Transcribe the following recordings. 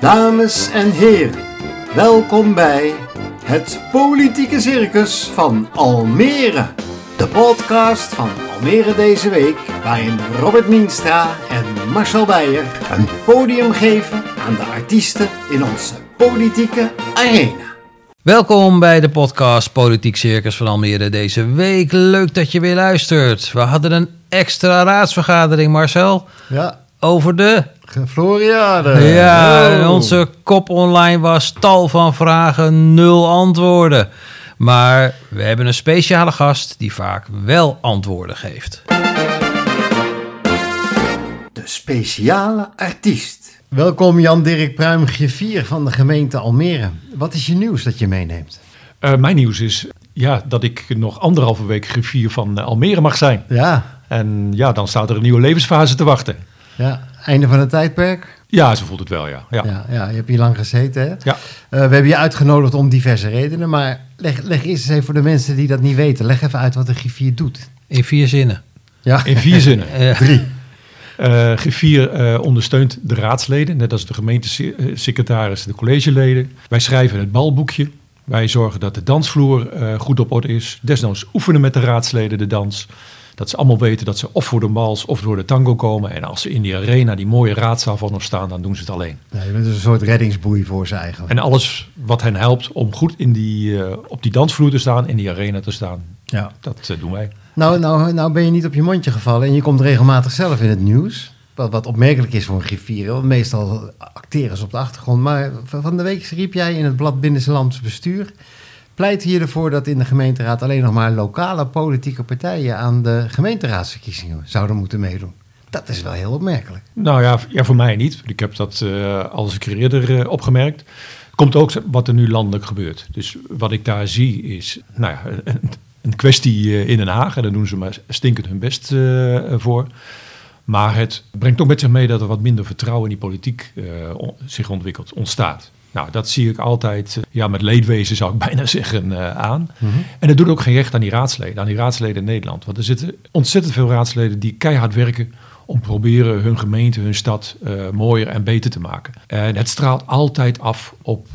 Dames en heren, welkom bij het Politieke Circus van Almere. De podcast van Almere deze week, waarin Robert Mienstra en Marcel Beijer een podium geven aan de artiesten in onze politieke arena. Welkom bij de podcast Politiek Circus van Almere deze week. Leuk dat je weer luistert. We hadden een extra raadsvergadering, Marcel, Ja, over de... Floriade. Ja, Oh. onze kop online was tal van vragen, nul antwoorden. Maar we hebben een speciale gast die vaak wel antwoorden geeft. De speciale artiest. Welkom Jan-Dirk Pruim, griffier van de gemeente Almere. Wat is je nieuws dat je meeneemt? Eh, mijn nieuws is ja, dat ik nog anderhalve week griffier van eh, Almere mag zijn. Ja, En ja, dan staat er een nieuwe levensfase te wachten. Ja. einde van het tijdperk. Ja, zo voelt het wel, ja. ja. Ja, ja je hebt hier lang gezeten. Hè? Ja. Eh, we hebben je uitgenodigd om diverse redenen, maar leg, leg eerst eens even voor de mensen die dat niet weten. Leg even uit wat een griffier doet. In vier zinnen. Ja, In vier zinnen. Eh, drie. Eh griffier eh, ondersteunt de raadsleden, net als de gemeentesecretaris, de collegeleden. Wij schrijven het balboekje. Wij zorgen dat de dansvloer eh, goed op orde is. Desnoods oefenen met de raadsleden de dans. Dat ze allemaal weten dat ze of voor de wals of door de tango komen. En als ze in die arena, die mooie raadzaal van ons staan, dan doen ze het alleen. Ja, je bent dus een soort reddingsboei voor ze eigenlijk. En alles wat hen helpt om goed in die, eh, op die dansvloer te staan, in die arena te staan, Ja. dat eh, doen wij. Nou, nou, nou ben je niet op je mondje gevallen en je komt regelmatig zelf in het nieuws. Wat, wat opmerkelijk is voor een griffier, want meestal acteren ze op de achtergrond. Maar van de week riep jij in het blad Binnenlands Bestuur... pleit hier ervoor dat in de gemeenteraad alleen nog maar lokale politieke partijen... aan de gemeenteraadsverkiezingen zouden moeten meedoen. Dat is wel heel opmerkelijk. Nou ja, ja voor mij niet. Ik heb dat eh al eens eerder eh, opgemerkt. Komt ook wat er nu landelijk gebeurt. Dus wat ik daar zie is nou ja, een, kwestie eh, in Den Haag. En daar doen ze maar stinkend hun best voor. Maar het brengt ook met zich mee dat er wat minder vertrouwen in die politiek zich ontwikkelt, ontstaat. Nou, dat zie ik altijd eh, ja, met leedwezen, zou ik bijna zeggen, eh, aan. En dat doet ook geen recht aan die raadsleden, aan die raadsleden in Nederland. Want er zitten ontzettend veel raadsleden die keihard werken om proberen hun gemeente, hun stad eh, mooier en beter te maken. En het straalt altijd af op,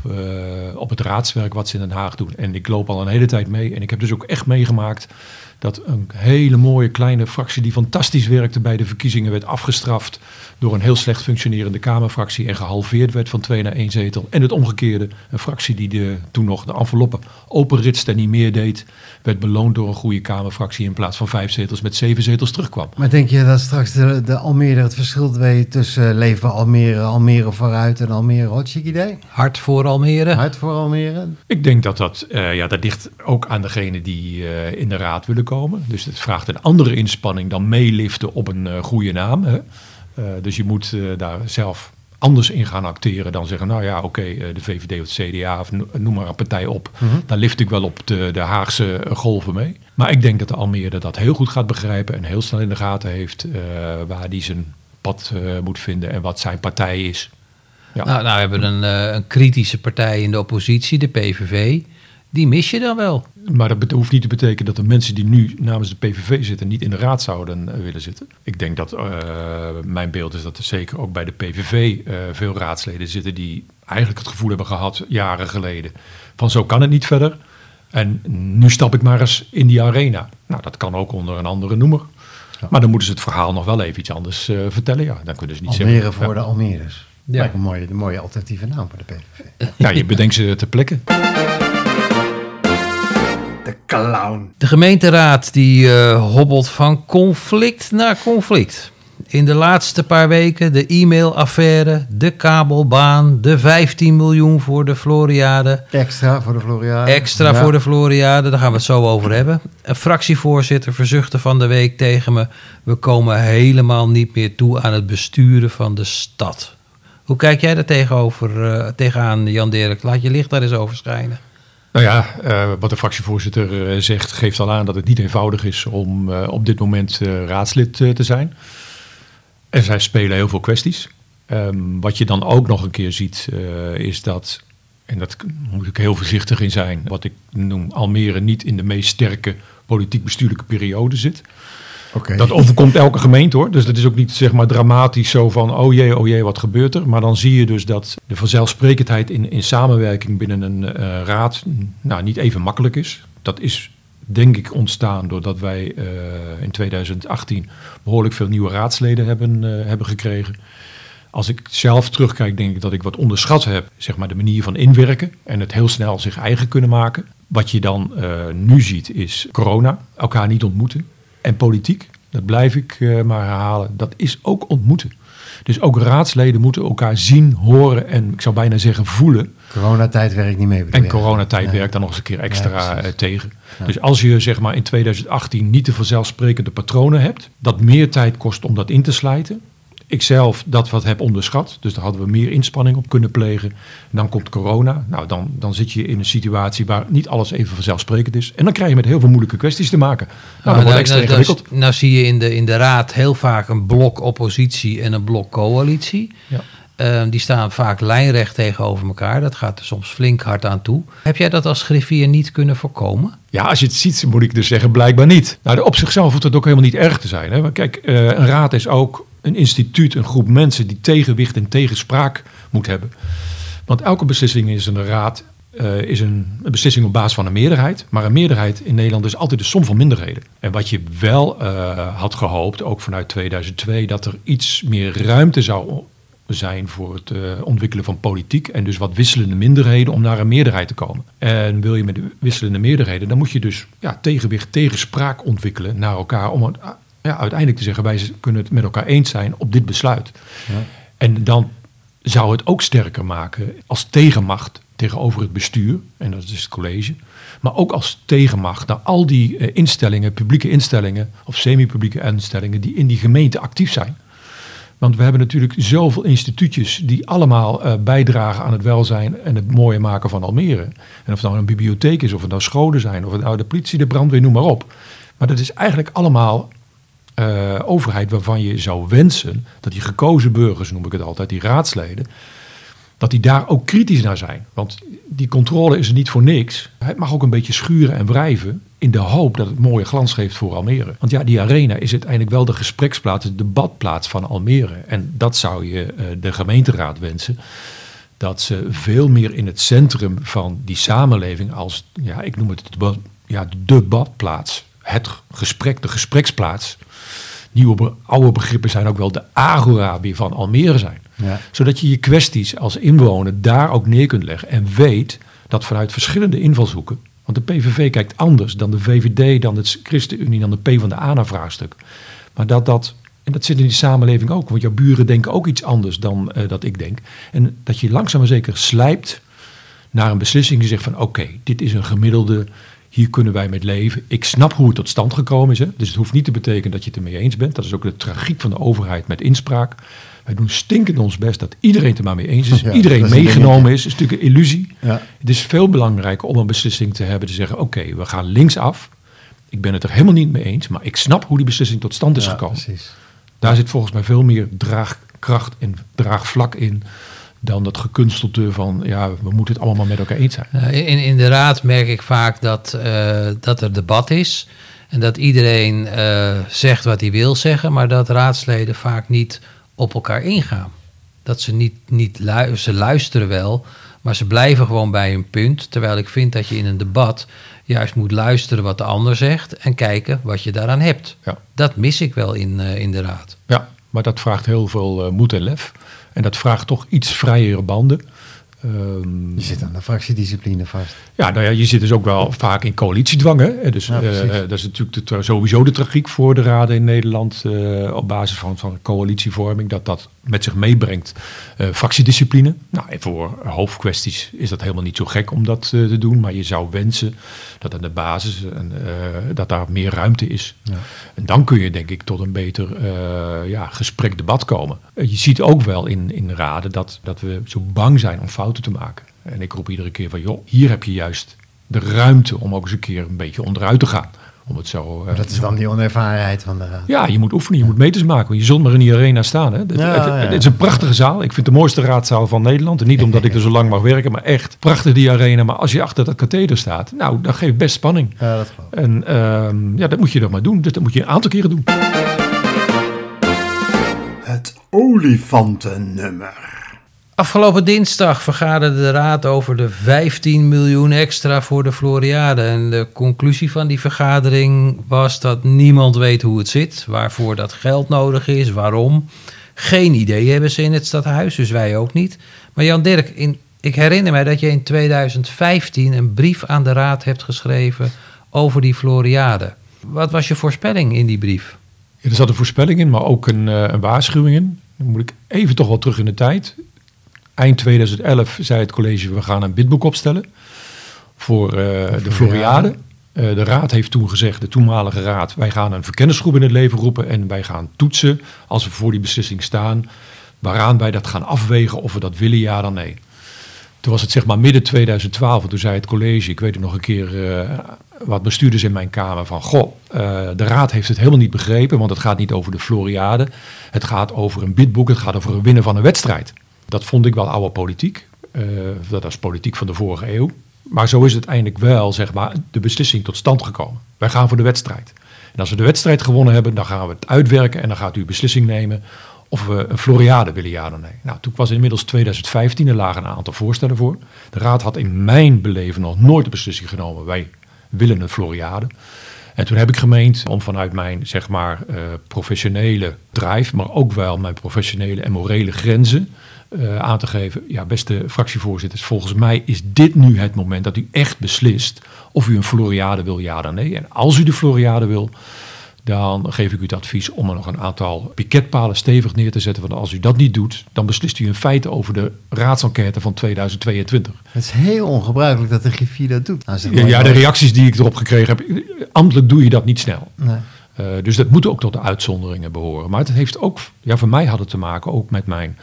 op het raadswerk wat ze in Den Haag doen. En ik loop al een hele tijd mee en ik heb dus ook echt meegemaakt dat een hele mooie kleine fractie die fantastisch werkte bij de verkiezingen werd afgestraft door een heel slecht functionerende Kamerfractie en gehalveerd werd van twee naar één zetel. En het omgekeerde, een fractie die de, toen nog de enveloppen openritste en niet meer deed, werd beloond door een goede Kamerfractie in plaats van vijf zetels met zeven zetels terugkwam. Maar denk je dat straks de, de Almere het verschil weet tussen uh, Leefbaar Almere, Almere vooruit en Almere Hotchick idee? hart voor Almere. Hard voor Almere? Ik denk dat dat, eh, ja, dat ligt ook aan degene die eh, in de raad willen komen. Dus het vraagt een andere inspanning dan meeliften op een eh, goede naam. Hè? Eh, dus je moet eh, daar zelf anders in gaan acteren dan zeggen, nou ja, oké, de VVD of het CDA of no- noem maar een partij op. Daar lift ik wel op de, de Haagse golven mee. Maar ik denk dat de Almere dat heel goed gaat begrijpen en heel snel in de gaten heeft waar die zijn pad moet vinden en wat zijn partij is. Ja. Nou, nou, we hebben een, een kritische partij in de oppositie, de PVV. Die mis je dan wel. Maar dat hoeft niet te betekenen dat de mensen die nu namens de PVV zitten niet in de raad zouden eh, willen zitten. Ik denk dat eh, mijn beeld is dat er zeker ook bij de PVV eh, veel raadsleden zitten die eigenlijk het gevoel hebben gehad jaren geleden van zo kan het niet verder. En nu stap ik maar eens in die arena. Nou, dat kan ook onder een andere noemer. Maar dan moeten ze het verhaal nog wel even iets anders vertellen. Ja, dan kunnen ze niet Almere zeggen. voor de Almeres. Ja. Lijkt een mooie, een mooie alternatieve naam voor de PVV. Ja, je bedenkt ze ter plekke. De clown. De gemeenteraad die eh, hobbelt van conflict naar conflict. In de laatste paar weken de e-mailaffaire, de kabelbaan, de 15 miljoen voor de Floriade. Extra voor de Floriade. Extra Ja. voor de Floriade, daar gaan we het zo over hebben. Een fractievoorzitter verzuchtte van de week tegen me... we komen helemaal niet meer toe aan het besturen van de stad. Hoe kijk jij daar tegenover, eh, tegenaan, Jan-Dirk? Laat je licht daar eens over schijnen. Nou ja, eh, wat de fractievoorzitter eh, zegt, geeft al aan dat het niet eenvoudig is om eh, op dit moment raadslid te zijn. En zij spelen heel veel kwesties. Ehm, wat je dan ook nog een keer ziet, is dat, en dat moet ik heel voorzichtig in zijn, wat ik noem Almere niet in de meest sterke politiek-bestuurlijke periode zit. Dat overkomt elke gemeente hoor. Dus dat is ook niet zeg maar dramatisch zo van oh jee, oh jee, wat gebeurt er. Maar dan zie je dus dat de vanzelfsprekendheid in, in samenwerking binnen een eh, raad nou, niet even makkelijk is. Dat is denk ik ontstaan doordat wij eh, in 2018 behoorlijk veel nieuwe raadsleden hebben, eh, hebben gekregen. Als ik zelf terugkijk, denk ik dat ik wat onderschat heb, zeg maar de manier van inwerken en het heel snel zich eigen kunnen maken. Wat je dan nu ziet is corona, elkaar niet ontmoeten en politiek. Dat blijf ik eh, maar herhalen. Dat is ook ontmoeten. Dus ook raadsleden moeten elkaar zien, horen en ik zou bijna zeggen voelen. Coronatijd werkt niet mee. En coronatijd Nee. werkt dan nog eens een keer extra Ja, eh, tegen. Dus als je zeg maar in 2018 niet de vanzelfsprekende patronen hebt, dat meer tijd kost om dat in te slijten. Ik zelf dat wat heb onderschat, dus daar hadden we meer inspanning op kunnen plegen. Dan komt corona, nou dan, dan zit je in een situatie waar niet alles even vanzelfsprekend is. En dan krijg je met heel veel moeilijke kwesties te maken. Nou, dat Nou, wordt extra nou, ingewikkeld. nou zie je in de, in de raad heel vaak een blok oppositie en een blok coalitie. Ja. Eh, die staan vaak lijnrecht tegenover elkaar. Dat gaat er soms flink hard aan toe. Heb jij dat als griffier niet kunnen voorkomen? Ja, als je het ziet, moet ik dus zeggen, blijkbaar niet. Nou, op zichzelf hoeft het ook helemaal niet erg te zijn. Hè? Kijk, eh, een raad is ook een instituut, een groep mensen die tegenwicht en tegenspraak moet hebben. Want elke beslissing is een raad eh, is een, een beslissing op basis van een meerderheid. Maar een meerderheid in Nederland is altijd de som van minderheden. En wat je wel eh, had gehoopt, ook vanuit 2002, dat er iets meer ruimte zou zijn voor het eh, ontwikkelen van politiek. En dus wat wisselende minderheden om naar een meerderheid te komen. En wil je met de wisselende meerderheden, dan moet je dus ja, tegenwicht, tegenspraak ontwikkelen naar elkaar. Om ja, uiteindelijk te zeggen, wij kunnen het met elkaar eens zijn op dit besluit. En dan zou het ook sterker maken als tegenmacht tegenover het bestuur, en dat is het college. Maar ook als tegenmacht naar al die eh, instellingen, publieke instellingen of semi-publieke instellingen die in die gemeente actief zijn. Want we hebben natuurlijk zoveel instituutjes die allemaal eh, bijdragen aan het welzijn en het mooie maken van Almere. En of het nou een bibliotheek is, of het nou scholen zijn, of het nou de politie, de brandweer, noem maar op. Maar dat is eigenlijk allemaal eh, overheid waarvan je zou wensen dat die gekozen burgers, noem ik het altijd, die raadsleden, dat die daar ook kritisch naar zijn. Want die controle is er niet voor niks. Het mag ook een beetje schuren en wrijven in de hoop dat het mooie glans geeft voor Almere. Want ja, die arena is uiteindelijk wel de gespreksplaats, de debatplaats van Almere. En dat zou je eh, de gemeenteraad wensen. Dat ze veel meer in het centrum van die samenleving als, ja, ik noem het de ja, de debatplaats. Het gesprek, de gespreksplaats. Nieuwe, oude begrippen zijn ook wel de agora weer van Almere zijn Ja. zodat je je kwesties als inwoner daar ook neer kunt leggen. En weet dat vanuit verschillende invalshoeken. Want de PVV kijkt anders dan de VVD, dan de ChristenUnie, dan de PvdA naar vraagstuk. Maar dat dat, en dat zit in die samenleving ook. Want jouw buren denken ook iets anders dan eh, dat ik denk. En dat je langzaam maar zeker slijpt naar een beslissing die zegt van oké, dit is een gemiddelde, hier kunnen wij met leven. Ik snap hoe het tot stand gekomen is. Hè? Dus het hoeft niet te betekenen dat je het ermee eens bent. Dat is ook de tragiek van de overheid met inspraak. Wij doen stinkend ons best dat iedereen het er maar mee eens is. Ja, iedereen is meegenomen is. Dat is natuurlijk een illusie. Ja. Het is veel belangrijker om een beslissing te hebben te zeggen oké, we gaan linksaf. Ik ben het er helemaal niet mee eens, maar ik snap hoe die beslissing tot stand is Ja, gekomen. precies. Daar zit volgens mij veel meer draagkracht en draagvlak in dan dat gekunstelde van ja, we moeten het allemaal met elkaar eens zijn. Eh, in, in de raad merk ik vaak dat, eh, dat er debat is. En dat iedereen eh, zegt wat hij wil zeggen, maar dat raadsleden vaak niet op elkaar ingaan. Dat ze niet, niet lu- ze luisteren wel, maar ze blijven gewoon bij hun punt. Terwijl ik vind dat je in een debat juist moet luisteren wat de ander zegt en kijken wat je daaraan hebt. Ja. Dat mis ik wel in, eh, in de raad. Ja, maar dat vraagt heel veel moed en lef. En dat vraagt toch iets vrijere banden. Ehm, Je zit aan de fractiediscipline vast. Ja, nou ja, je zit dus ook wel vaak in coalitiedwang. Hè? Eh, Dus Ja, eh, eh, dat is natuurlijk de sowieso de tragiek voor de raden in Nederland. op basis van, van coalitievorming. Dat dat met zich meebrengt eh, fractiediscipline. Nou, en voor hoofdkwesties is dat helemaal niet zo gek om dat eh, te doen. Maar je zou wensen dat aan de basis en, eh, dat daar meer ruimte is. Ja. En dan kun je denk ik tot een beter ja, gesprek, debat komen. Je ziet ook wel in, in raden dat, dat we zo bang zijn om fouten te maken. En ik roep iedere keer van, joh, hier heb je juist de ruimte om ook eens een keer een beetje onderuit te gaan. Om het zo... eh, Dat is dan die onervarenheid van de raad. Ja, je moet oefenen, je moet meters maken. Want je zult maar in die arena staan. Hè? Het, Ja, het- ja. het is een prachtige zaal. Ik vind het de mooiste raadzaal van Nederland. En niet omdat ik er zo lang mag werken, maar echt prachtig die arena. Maar als je achter dat katheder staat, nou, dat geeft best spanning. Ja, dat geloof ik. En ehm, ja, dat moet je dan maar doen. Dus dat moet je een aantal keren doen. Het olifantennummer. Afgelopen dinsdag vergaderde de Raad over de 15 miljoen extra voor de Floriade. En de conclusie van die vergadering was dat niemand weet hoe het zit, waarvoor dat geld nodig is, waarom. Geen idee hebben ze in het stadhuis, dus wij ook niet. Maar Jan Dirk, ik herinner mij dat je in 2015 een brief aan de Raad hebt geschreven over die Floriade. Wat was je voorspelling in die brief? Er zat een voorspelling in, maar ook een, eh, een waarschuwing in. Dan moet ik even toch wel terug in de tijd. Eind 2011 zei het college, we gaan een bidboek opstellen voor eh, de Floriade. Eh, de raad heeft toen gezegd, de toenmalige raad, wij gaan een verkennisgroep in het leven roepen en wij gaan toetsen als we voor die beslissing staan, waaraan wij dat gaan afwegen of we dat willen, ja dan nee. Toen was het zeg maar midden 2012, en toen zei het college, ik weet het nog een keer, eh, wat bestuurders in mijn kamer van, goh, de raad heeft het helemaal niet begrepen, want het gaat niet over de Floriade, het gaat over een bidboek, het gaat over het winnen van een wedstrijd. Dat vond ik wel oude politiek, Eh, dat was politiek van de vorige eeuw. Maar zo is het eindelijk wel, zeg maar, de beslissing tot stand gekomen. Wij gaan voor de wedstrijd. En als we de wedstrijd gewonnen hebben, dan gaan we het uitwerken en dan gaat u beslissing nemen of we een Floriade willen, ja of nee. Nou, toen was inmiddels 2015, er lagen een aantal voorstellen voor. De raad had in mijn beleven nog nooit de beslissing genomen, wij willen een Floriade. En toen heb ik gemeend om vanuit mijn, zeg maar, eh, professionele drive, maar ook wel mijn professionele en morele grenzen eh, aan te geven. Ja, beste fractievoorzitters, volgens mij is dit nu het moment dat u echt beslist of u een Floriade wil, ja of nee. En als u de Floriade wil, dan geef ik u het advies om er nog een aantal piketpalen stevig neer te zetten. Want als u dat niet doet, dan beslist u in feite over de raadsenquête van 2022. Het is heel ongebruikelijk dat de griffier dat doet. Nou, ja, de reacties die ik erop gekregen heb, ambtelijk doe je dat niet snel. Nee. Eh, dus dat moet ook tot de uitzonderingen behoren. Maar het heeft ook, ja, voor mij had het te maken ook met mijn,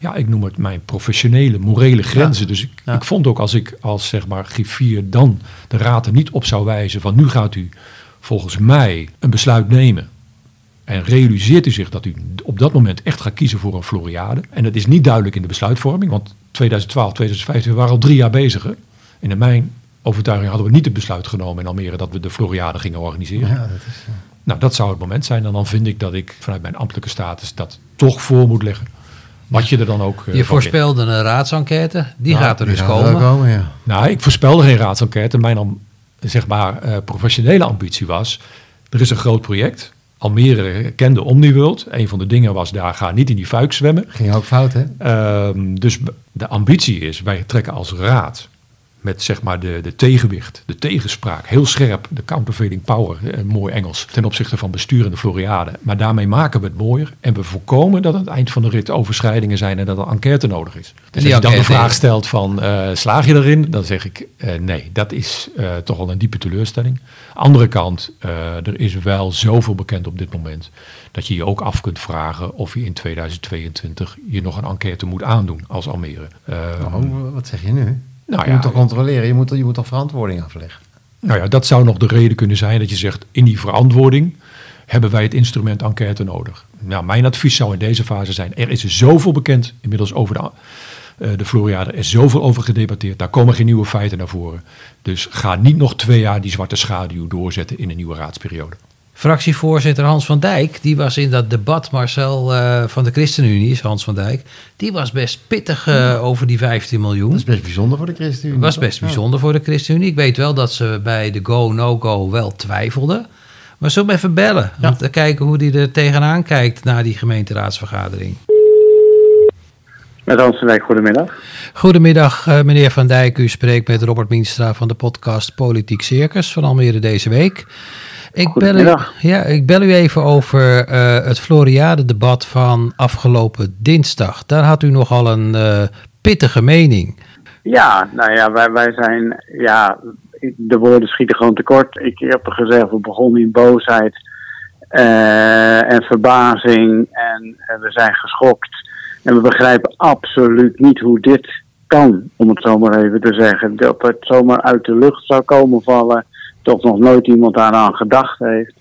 ja, ik noem het mijn professionele, morele grenzen. Dus ik, Ja. ik vond ook als ik als zeg maar griffier dan de raad er niet op zou wijzen van nu gaat u volgens mij een besluit nemen. En realiseert u zich dat u op dat moment echt gaat kiezen voor een Floriade. En dat is niet duidelijk in de besluitvorming, want 2012, 2015 we waren al drie jaar bezig. hè. En in mijn overtuiging hadden we niet het besluit genomen in Almere dat we de Floriade gingen organiseren. Ja, dat is, Nou, dat zou het moment zijn. En dan vind ik dat ik vanuit mijn ambtelijke status dat toch voor moet leggen. Wat je er dan ook. eh, Je voorspelde een raadsenquête, die gaat er die dus gaat komen. komen, ja. Nou, ik voorspelde geen raadsenquête. Mijn zeg maar, eh, professionele ambitie was: er is een groot project. Almere kende Omniworld. Een van de dingen was daar ga niet in die fuik zwemmen. Ging ook fout, hè? Ehm, dus de ambitie is, wij trekken als raad met zeg maar de, de tegenwicht, de tegenspraak, heel scherp, de countervailing power, mooi Engels, ten opzichte van bestuur en de Floriade. Maar daarmee maken we het mooier en we voorkomen dat aan het eind van de rit overschrijdingen zijn en dat er enquête nodig is. Dus als je dan de vraag stelt van eh, slaag je erin, dan zeg ik eh, nee, dat is eh, toch wel een diepe teleurstelling. Andere kant, er is wel zoveel bekend op dit moment dat je je ook af kunt vragen of je in 2022 je nog een enquête moet aandoen als Almere. Eh, Oh, wat zeg je nu? Nou je ja, moet toch controleren, je moet, je moet toch verantwoording afleggen. nou ja, dat zou nog de reden kunnen zijn dat je zegt, in die verantwoording hebben wij het instrument enquête nodig. Nou, mijn advies zou in deze fase zijn, er is zoveel bekend inmiddels over de, eh, de Floriade, er is zoveel over gedebatteerd, daar komen geen nieuwe feiten naar voren. Dus ga niet nog twee jaar die zwarte schaduw doorzetten in een nieuwe raadsperiode. Fractievoorzitter Hans van Dijk, die was in dat debat, Marcel, eh, van de ChristenUnie, is Hans van Dijk. Die was best pittig eh, over die 15 miljoen. Dat is best bijzonder voor de ChristenUnie. was best Ja. bijzonder voor de ChristenUnie. Ik weet wel dat ze bij de go, no-go wel twijfelden. Maar zullen we even bellen? Ja. Om te kijken hoe hij er tegenaan kijkt na die gemeenteraadsvergadering. Met Hans van Dijk, goedemiddag. Goedemiddag, eh, meneer Van Dijk. U spreekt met Robert Mienstra van de podcast Politiek Circus van Almere deze week. Ik bel, u, ja, ik bel u even over eh, het Floriade-debat van afgelopen dinsdag. Daar had u nogal een eh, pittige mening. Ja, nou ja, wij, wij zijn, ja, de woorden schieten gewoon tekort. Ik heb er gezegd, we begonnen in boosheid eh, en verbazing en, en we zijn geschokt. En we begrijpen absoluut niet hoe dit kan, om het zo maar even te zeggen. Dat het zomaar uit de lucht zou komen vallen, toch nog nooit iemand daaraan gedacht heeft.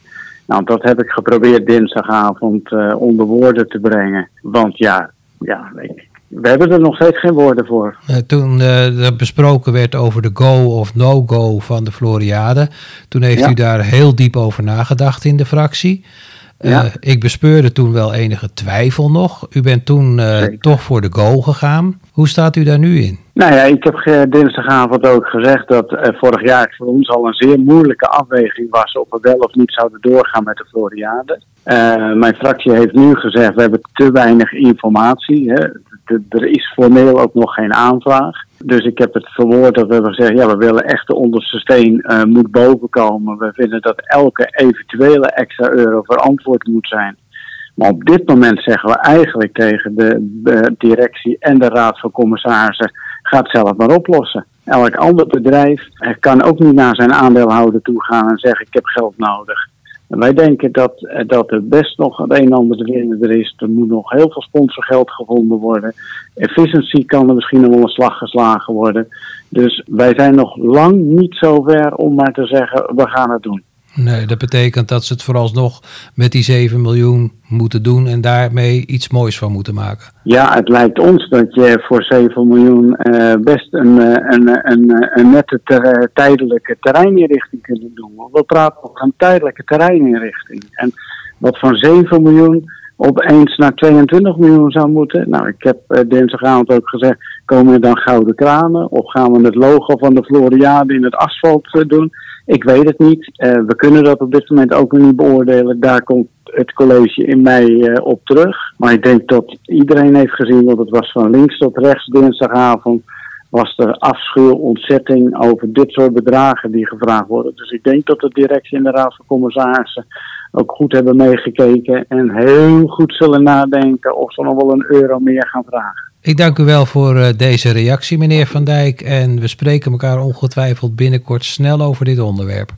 Nou, dat heb ik geprobeerd dinsdagavond eh, onder woorden te brengen. Want ja, ja ik, we hebben er nog steeds geen woorden voor. Eh, toen eh, er besproken werd over de go of no-go van de Floriade, toen heeft Ja. u daar heel diep over nagedacht in de fractie. Eh, Ja. Ik bespeurde toen wel enige twijfel nog. U bent toen eh, toch voor de go gegaan. Hoe staat u daar nu in? Nou ja, ik heb ge- dinsdagavond ook gezegd dat eh, vorig jaar voor ons al een zeer moeilijke afweging was of we wel of niet zouden doorgaan met de Floriade. Eh, mijn fractie heeft nu gezegd, we hebben te weinig informatie. Hè. Er is formeel ook nog geen aanvraag. Dus ik heb het verwoord dat we hebben gezegd, ja, we willen echt de onderste steen eh, moet bovenkomen. We vinden dat elke eventuele extra euro verantwoord moet zijn. Maar op dit moment zeggen we eigenlijk tegen de, de directie en de raad van commissarissen: ga het zelf maar oplossen. Elk ander bedrijf eh, kan ook niet naar zijn aandeelhouder toe gaan en zeggen: ik heb geld nodig. En wij denken dat, eh, dat er best nog het een en ander te vinden is. Er moet nog heel veel sponsorgeld gevonden worden. Efficiency kan er misschien nog wel een slag geslagen worden. Dus wij zijn nog lang niet zo ver om maar te zeggen: we gaan het doen. Nee, dat betekent dat ze het vooralsnog met die 7 miljoen moeten doen en daarmee iets moois van moeten maken. Ja, het lijkt ons dat je voor 7 miljoen eh, best een, eh, een, eh, een, een nette tijdelijke terreininrichting kunt doen. Want We praten over een tijdelijke terreininrichting. En wat van 7 miljoen opeens naar 22 miljoen zou moeten. Nou, ik heb eh, dinsdagavond ook gezegd, komen er dan gouden kranen? Of gaan we het logo van de Floriade in het asfalt doen? Ik weet het niet. Eh, we kunnen dat op dit moment ook nog niet beoordelen. Daar komt het college in mei eh, op terug. Maar ik denk dat iedereen heeft gezien, want het was van links tot rechts dinsdagavond, was er afschuw, ontzetting over dit soort bedragen die gevraagd worden. Dus ik denk dat de directie en de raad van commissarissen ook goed hebben meegekeken en heel goed zullen nadenken of ze nog wel een euro meer gaan vragen. Ik dank u wel voor eh, deze reactie, meneer Van Dijk. En we spreken elkaar ongetwijfeld binnenkort snel over dit onderwerp.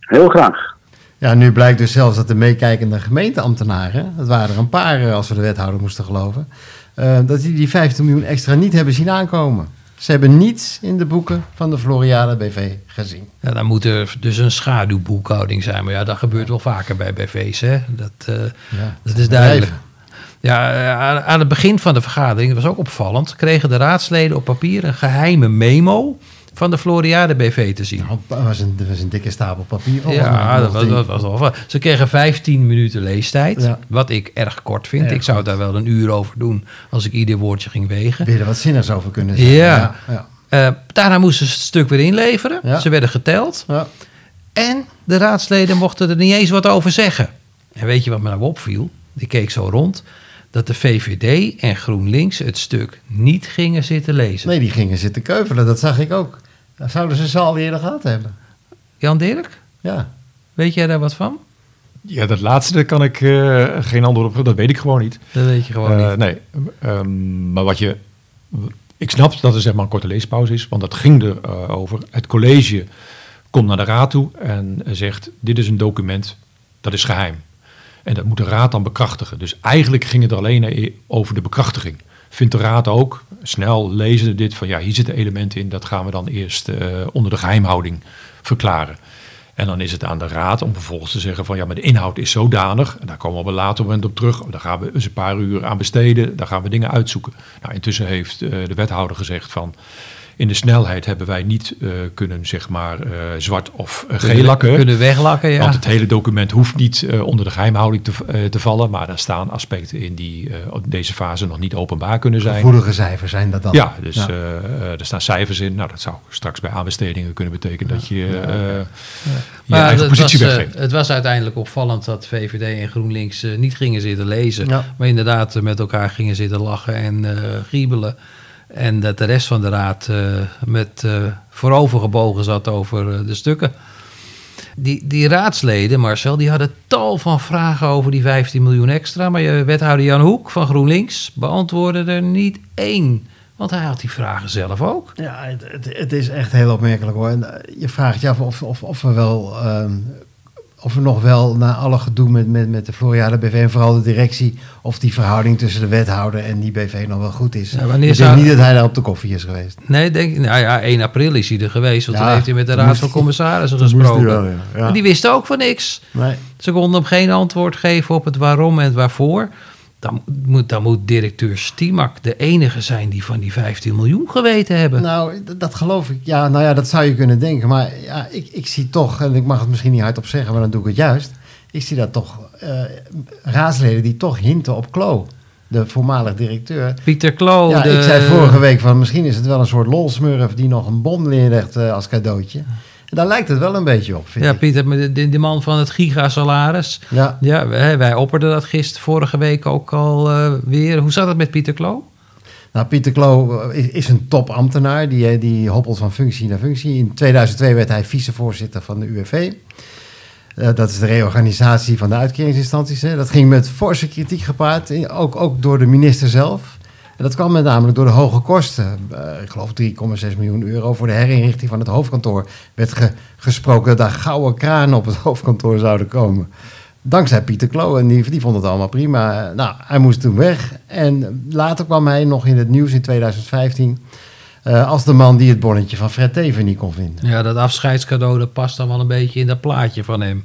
Heel graag. Ja, nu blijkt dus zelfs dat de meekijkende gemeenteambtenaren, dat waren er een paar eh, als we de wethouder moesten geloven, eh, dat die die 15 miljoen extra niet hebben zien aankomen. Ze hebben niets in de boeken van de Floriade BV gezien. Ja, dan moet er dus een schaduwboekhouding zijn. Maar ja, dat gebeurt wel vaker bij BV's. Hè? Dat, eh, Ja, dat is duidelijk. Ja, eh, aan, aan het begin van de vergadering, dat was ook opvallend, kregen de raadsleden op papier een geheime memo van de Floriade BV te zien. Nou, Dat was een, dat was een dikke stapel papier. volgens mij. Ja, dat was, dat was. Ze kregen 15 minuten leestijd, Ja. wat ik erg kort vind. Erg ik zou daar wel een uur over doen als ik ieder woordje ging wegen. Weer er wat zinnigs over kunnen zeggen. Ja. ja. Eh, daarna moesten ze het stuk weer inleveren. Ja. Ze werden geteld. ja. En de raadsleden mochten er niet eens wat over zeggen. En weet je wat me nou opviel? Die keek zo rond. Dat de VVD en GroenLinks het stuk niet gingen zitten lezen. Nee, die gingen zitten keuvelen, dat zag ik ook. Dat zouden ze ze al eerder gehad hebben. Jan Dirk, Ja. weet jij daar wat van? Ja, dat laatste daar kan ik eh, geen antwoord op geven. Dat weet ik gewoon niet. Dat weet je gewoon Eh, niet. Nee, Ehm, maar wat je... Ik snap dat er zeg maar een korte leespauze is, want dat ging er eh, over. Het college komt naar de raad toe en zegt, dit is een document, dat is geheim. En dat moet de raad dan bekrachtigen. Dus eigenlijk ging het er alleen over de bekrachtiging. Vindt de raad ook, snel lezen dit van, ja, hier zitten elementen in, dat gaan we dan eerst eh, onder de geheimhouding verklaren. En dan is het aan de raad om vervolgens te zeggen van ja, maar de inhoud is zodanig, en daar komen we op een later moment op terug, daar gaan we eens een paar uur aan besteden, daar gaan we dingen uitzoeken. Nou, intussen heeft eh, de wethouder gezegd van in de snelheid hebben wij niet eh, kunnen zeg maar eh, zwart of uh, geel lakken. Kunnen weglakken, ja. Want het hele document hoeft niet eh, onder de geheimhouding te, eh, te vallen, maar er staan aspecten in die eh, op deze fase nog niet openbaar kunnen zijn. Gevoelige cijfers zijn dat dan. Ja, dus Ja. eh, eh, er staan cijfers in. Nou, dat zou straks bij aanbestedingen kunnen betekenen dat je eh, je Maar eigen het positie was, eh, weggeeft. het was uiteindelijk opvallend dat VVD en GroenLinks eh, niet gingen zitten lezen. Ja. Maar inderdaad eh, met elkaar gingen zitten lachen en eh giebelen. En dat de rest van de raad eh, met eh voorovergebogen zat over eh, de stukken. Die, die raadsleden, Marcel, die hadden tal van vragen over die 15 miljoen extra. Maar je wethouder Jan Hoek van GroenLinks beantwoordde er niet één. Want hij had die vragen zelf ook. Ja, het, het, is echt heel opmerkelijk hoor. Je vraagt je af of, of, of we wel ehm, of er nog wel na alle gedoe met, met, met de Floriade BV en vooral de directie, of die verhouding tussen de wethouder en die BV nog wel goed is. Ja, wanneer ik denk zou- niet dat hij daar op de koffie is geweest. Nee, denk, nou ja, 1 april is hij er geweest. Want Ja, toen heeft hij met de Raad van Commissarissen gesproken. wel, ja. Die wisten ook van niks. Nee. Ze konden hem geen antwoord geven op het waarom en het waarvoor. Dan moet, dan moet directeur Stimak de enige zijn die van die 15 miljoen geweten hebben. Nou, dat geloof ik. Ja, nou ja, dat zou je kunnen denken. Maar ja, ik, ik zie toch, en ik mag het misschien niet hardop zeggen, maar dan doe ik het juist. Ik zie dat toch eh, raadsleden die toch hinten op Klo, de voormalig directeur. Pieter Klo. ja, de- ik zei vorige week van misschien is het wel een soort lolsmurf die nog een bom neerlegt eh, als cadeautje. En daar lijkt het wel een beetje op, vind Ja, ik. Pieter, de, de, de man van het gigasalaris. Ja, Ja, wij, wij opperden dat gisteren vorige week ook al eh, weer. Hoe zat het met Pieter Klo? Nou, Pieter Klo eh, is, is een topambtenaar. Die, eh, die hoppelt van functie naar functie. In 2002 werd hij vicevoorzitter van de UWV. Dat is de reorganisatie van de uitkeringsinstanties. Hè. Dat ging met forse kritiek gepaard, ook, ook door de minister zelf. En dat kwam met namelijk door de hoge kosten. Eh, ik geloof 3,6 miljoen euro voor de herinrichting van het hoofdkantoor. werd ge- gesproken dat daar gouden kranen op het hoofdkantoor zouden komen. Dankzij Pieter Klo. En die, die vond het allemaal prima. Nou, hij moest toen weg. En later kwam hij nog in het nieuws in 2015... eh, als de man die het bonnetje van Fred Teven niet kon vinden. Ja, dat afscheidscadeau dat past dan wel een beetje in dat plaatje van hem.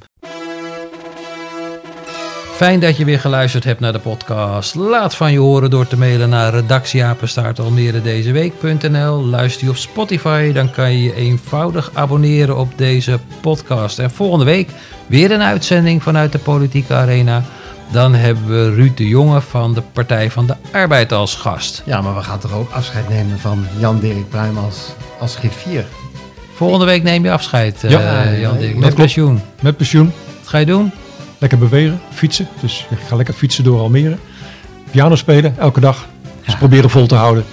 Fijn dat je weer geluisterd hebt naar de podcast. Laat van je horen door te mailen naar redactieapenstaartalmeredezeweek.nl. Luister je op Spotify, dan kan je je eenvoudig abonneren op deze podcast. En volgende week weer een uitzending vanuit de politieke arena. Dan hebben we Ruud de Jonge van de Partij van de Arbeid als gast. Ja, maar we gaan toch ook afscheid nemen van Jan-Dirk Pruim als, als griffier. Volgende week neem je afscheid, eh, Ja, Jan Dirk, dat met klopt. pensioen. Met pensioen, Wat ga je doen? Lekker bewegen, fietsen. Dus ik ga lekker fietsen door Almere. Piano spelen, elke dag. Dus proberen vol te houden.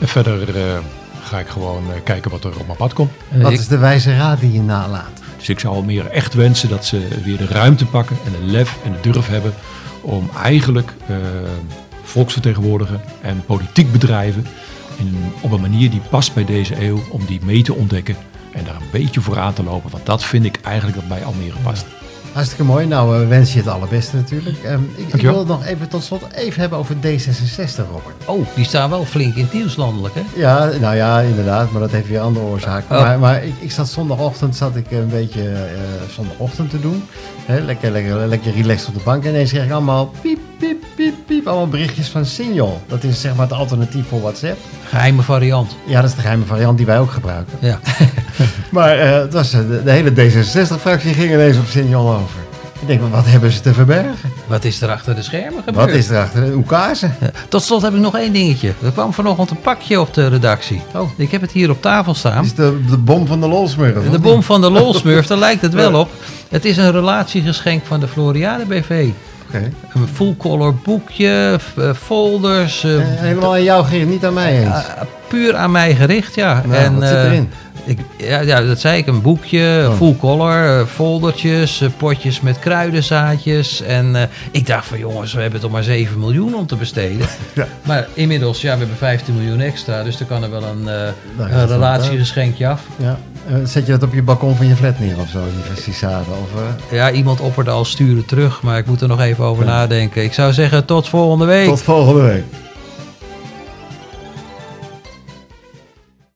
En verder eh, ga ik gewoon eh, kijken wat er op mijn pad komt. Wat Ik- is de wijze raad die je nalaat? Dus ik zou Almere echt wensen dat ze weer de ruimte pakken en de lef en de durf hebben om eigenlijk eh, volksvertegenwoordigen en politiek bedrijven in, op een manier die past bij deze eeuw, om die mee te ontdekken en daar een beetje voor aan te lopen. Want dat vind ik eigenlijk dat bij Almere past. Hartstikke mooi. Nou, we wensen je het allerbeste natuurlijk. Ehm, ik, wil het nog even tot slot even hebben over D66, Robert. Oh, die staan wel flink in het nieuws landelijk, hè? Ja, nou ja, inderdaad, maar dat heeft weer andere oorzaken. Oh. Maar, maar ik, ik zat zondagochtend zat ik een beetje eh, zondagochtend te doen. Hè, lekker, lekker, lekker relaxed op de bank. En ineens kreeg ik allemaal piep. Allemaal berichtjes van Signal. Dat is zeg maar het alternatief voor WhatsApp. Geheime variant. Ja, dat is de geheime variant die wij ook gebruiken. Ja. Maar eh, het was, eh, de, de hele D66-fractie ging ineens op Signal over. Ik denk, wat hebben ze te verbergen? Wat is er achter de schermen gebeurd? Wat is er achter? Een oekase? Ja. Tot slot heb ik nog één dingetje. Er kwam vanochtend een pakje op de redactie. Oh. Ik heb het hier op tafel staan. is de, de bom van de lolsmurf. De bom van de Lolsmurf, daar lijkt het wel op. Het is een relatiegeschenk van de Floriade BV. Een full-color boekje, eh, folders. eh, Eh, helemaal aan jou gericht, niet aan mij eens. puur aan mij gericht, ja. Nou, wat zit erin? Ik, ja, ja, dat zei ik. Een boekje, Oh. full color, foldertjes, potjes met kruidenzaadjes. En ik dacht van jongens, we hebben toch maar 7 miljoen om te besteden. Ja. Maar inmiddels, ja, we hebben 15 miljoen extra. Dus er kan er wel een, Nou, is relatiegeschenkje af. Ja. Eh, zet je dat op je balkon van je flat neer of zo, die? Of, eh, Ja, iemand opperde al sturen terug. Maar ik moet er nog even over nadenken. Ik zou zeggen, tot volgende week. Tot volgende week.